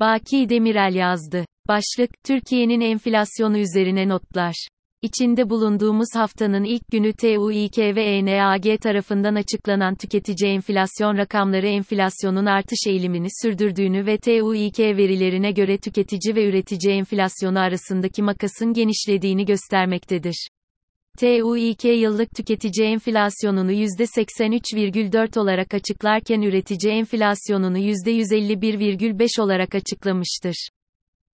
Baki Demirel yazdı. Başlık, Türkiye'nin enflasyonu üzerine notlar. İçinde bulunduğumuz haftanın ilk günü TÜİK ve ENAG tarafından açıklanan tüketici enflasyon rakamları enflasyonun artış eğilimini sürdürdüğünü ve TÜİK verilerine göre tüketici ve üretici enflasyonu arasındaki makasın genişlediğini göstermektedir. TÜİK yıllık tüketici enflasyonunu %83,4 olarak açıklarken üretici enflasyonunu %151,5 olarak açıklamıştır.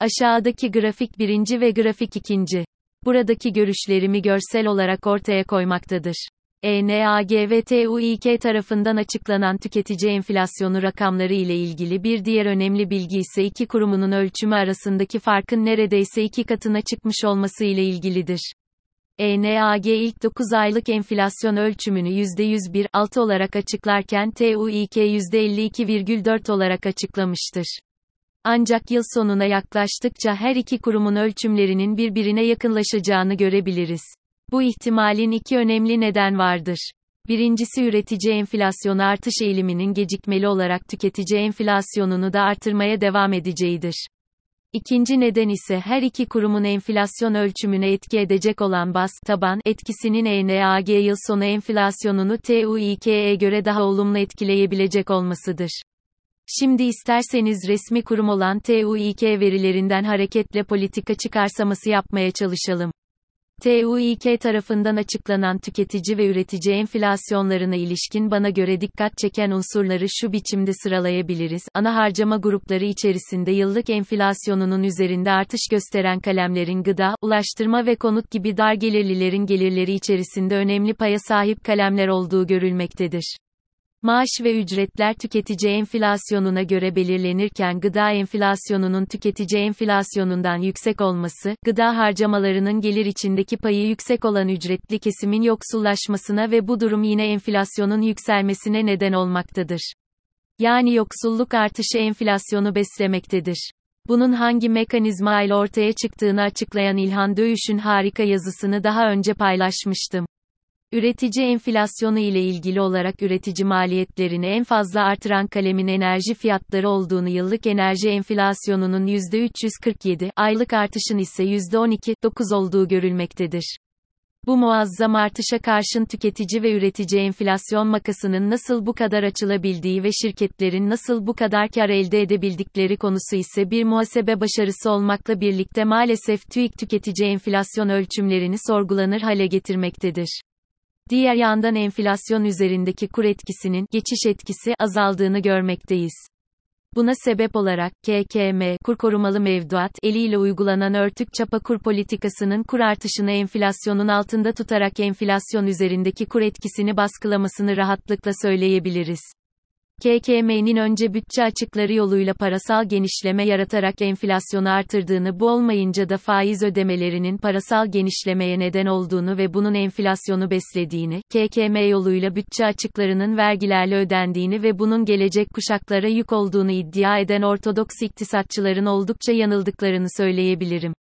Aşağıdaki grafik birinci ve grafik ikinci. Buradaki görüşlerimi görsel olarak ortaya koymaktadır. ENAG ve TÜİK tarafından açıklanan tüketici enflasyonu rakamları ile ilgili bir diğer önemli bilgi ise iki kurumunun ölçümü arasındaki farkın neredeyse iki katına çıkmış olması ile ilgilidir. ENAG ilk 9 aylık enflasyon ölçümünü %101.6 olarak açıklarken TÜİK %52,4 olarak açıklamıştır. Ancak yıl sonuna yaklaştıkça her iki kurumun ölçümlerinin birbirine yakınlaşacağını görebiliriz. Bu ihtimalin iki önemli neden vardır. Birincisi üretici enflasyon artış eğiliminin gecikmeli olarak tüketici enflasyonunu da artırmaya devam edeceğidir. İkinci neden ise her iki kurumun enflasyon ölçümüne etki edecek olan bas taban etkisinin ENAG yıl sonu enflasyonunu TÜİK'e göre daha olumlu etkileyebilecek olmasıdır. Şimdi isterseniz resmi kurum olan TÜİK verilerinden hareketle politika çıkarsaması yapmaya çalışalım. TÜİK tarafından açıklanan tüketici ve üretici enflasyonlarına ilişkin bana göre dikkat çeken unsurları şu biçimde sıralayabiliriz. Ana harcama grupları içerisinde yıllık enflasyonunun üzerinde artış gösteren kalemlerin gıda, ulaştırma ve konut gibi dar gelirlilerin gelirleri içerisinde önemli paya sahip kalemler olduğu görülmektedir. Maaş ve ücretler tüketici enflasyonuna göre belirlenirken gıda enflasyonunun tüketici enflasyonundan yüksek olması, gıda harcamalarının gelir içindeki payı yüksek olan ücretli kesimin yoksullaşmasına ve bu durum yine enflasyonun yükselmesine neden olmaktadır. Yani yoksulluk artışı enflasyonu beslemektedir. Bunun hangi mekanizma ile ortaya çıktığını açıklayan İlhan Dövüş'ün harika yazısını daha önce paylaşmıştım. Üretici enflasyonu ile ilgili olarak üretici maliyetlerini en fazla artıran kalemin enerji fiyatları olduğunu yıllık enerji enflasyonunun %347, aylık artışın ise %12,9 olduğu görülmektedir. Bu muazzam artışa karşın tüketici ve üretici enflasyon makasının nasıl bu kadar açılabildiği ve şirketlerin nasıl bu kadar kar elde edebildikleri konusu ise bir muhasebe başarısı olmakla birlikte maalesef TÜİK tüketici enflasyon ölçümlerini sorgulanır hale getirmektedir. Diğer yandan enflasyon üzerindeki kur etkisinin geçiş etkisi azaldığını görmekteyiz. Buna sebep olarak KKM kur korumalı mevduat eliyle uygulanan örtük çapa kur politikasının kur artışını enflasyonun altında tutarak enflasyon üzerindeki kur etkisini baskılamasını rahatlıkla söyleyebiliriz. KKM'nin önce bütçe açıkları yoluyla parasal genişleme yaratarak enflasyonu artırdığını bu olmayınca da faiz ödemelerinin parasal genişlemeye neden olduğunu ve bunun enflasyonu beslediğini, KKM yoluyla bütçe açıklarının vergilerle ödendiğini ve bunun gelecek kuşaklara yük olduğunu iddia eden ortodoks iktisatçıların oldukça yanıldıklarını söyleyebilirim.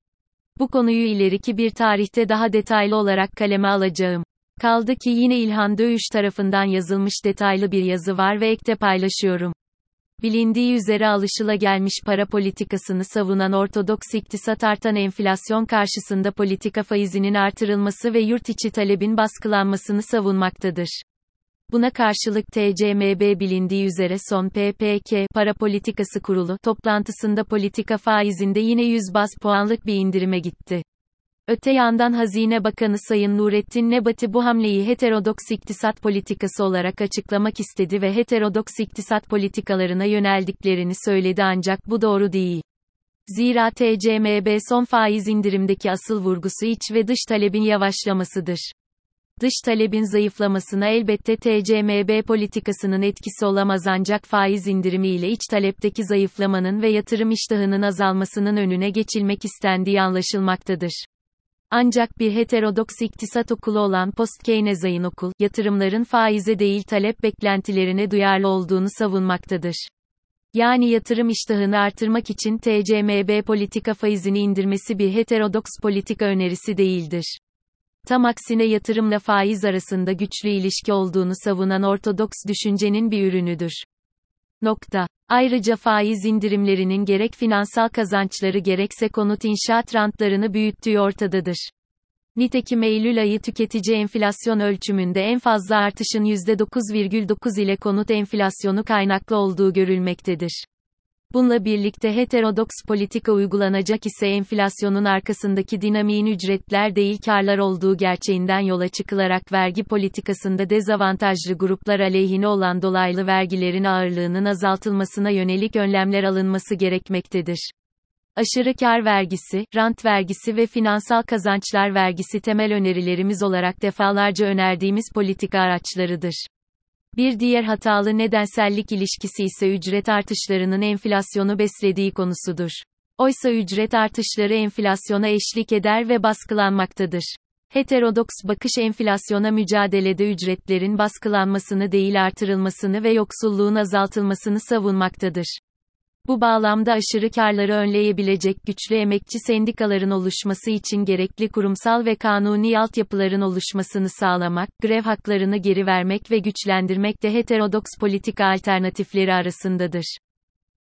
Bu konuyu ileriki bir tarihte daha detaylı olarak kaleme alacağım. Kaldı ki yine İlhan Dövüş tarafından yazılmış detaylı bir yazı var ve ekte paylaşıyorum. Bilindiği üzere alışılagelmiş para politikasını savunan ortodoks iktisat artan enflasyon karşısında politika faizinin artırılması ve yurt içi talebin baskılanmasını savunmaktadır. Buna karşılık TCMB bilindiği üzere son PPK Para Politikası Kurulu toplantısında politika faizinde yine 100 bas puanlık bir indirime gitti. Öte yandan Hazine Bakanı Sayın Nurettin Nebati bu hamleyi heterodoks iktisat politikası olarak açıklamak istedi ve heterodoks iktisat politikalarına yöneldiklerini söyledi ancak bu doğru değil. Zira TCMB son faiz indirimdeki asıl vurgusu iç ve dış talebin yavaşlamasıdır. Dış talebin zayıflamasına elbette TCMB politikasının etkisi olamaz ancak faiz indirimiyle iç talepteki zayıflamanın ve yatırım iştahının azalmasının önüne geçilmek istendiği anlaşılmaktadır. Ancak bir heterodoks iktisat okulu olan Post-Keynesyen okul, yatırımların faize değil talep beklentilerine duyarlı olduğunu savunmaktadır. Yani yatırım iştahını artırmak için TCMB politika faizini indirmesi bir heterodoks politika önerisi değildir. Tam aksine yatırımla faiz arasında güçlü ilişki olduğunu savunan ortodoks düşüncenin bir ürünüdür. Nokta. Ayrıca faiz indirimlerinin gerek finansal kazançları gerekse konut inşaat rantlarını büyüttüğü ortadadır. Nitekim Eylül ayı tüketici enflasyon ölçümünde en fazla artışın %9,9 ile konut enflasyonu kaynaklı olduğu görülmektedir. Bununla birlikte heterodoks politika uygulanacak ise enflasyonun arkasındaki dinamiğin ücretler değil karlar olduğu gerçeğinden yola çıkılarak vergi politikasında dezavantajlı gruplar aleyhine olan dolaylı vergilerin ağırlığının azaltılmasına yönelik önlemler alınması gerekmektedir. Aşırı kar vergisi, rant vergisi ve finansal kazançlar vergisi temel önerilerimiz olarak defalarca önerdiğimiz politika araçlarıdır. Bir diğer hatalı nedensellik ilişkisi ise ücret artışlarının enflasyonu beslediği konusudur. Oysa ücret artışları enflasyona eşlik eder ve baskılanmaktadır. Heterodoks bakış enflasyona mücadelede ücretlerin baskılanmasını değil artırılmasını ve yoksulluğun azaltılmasını savunmaktadır. Bu bağlamda aşırı karları önleyebilecek güçlü emekçi sendikaların oluşması için gerekli kurumsal ve kanuni altyapıların oluşmasını sağlamak, grev haklarını geri vermek ve güçlendirmek de heterodoks politika alternatifleri arasındadır.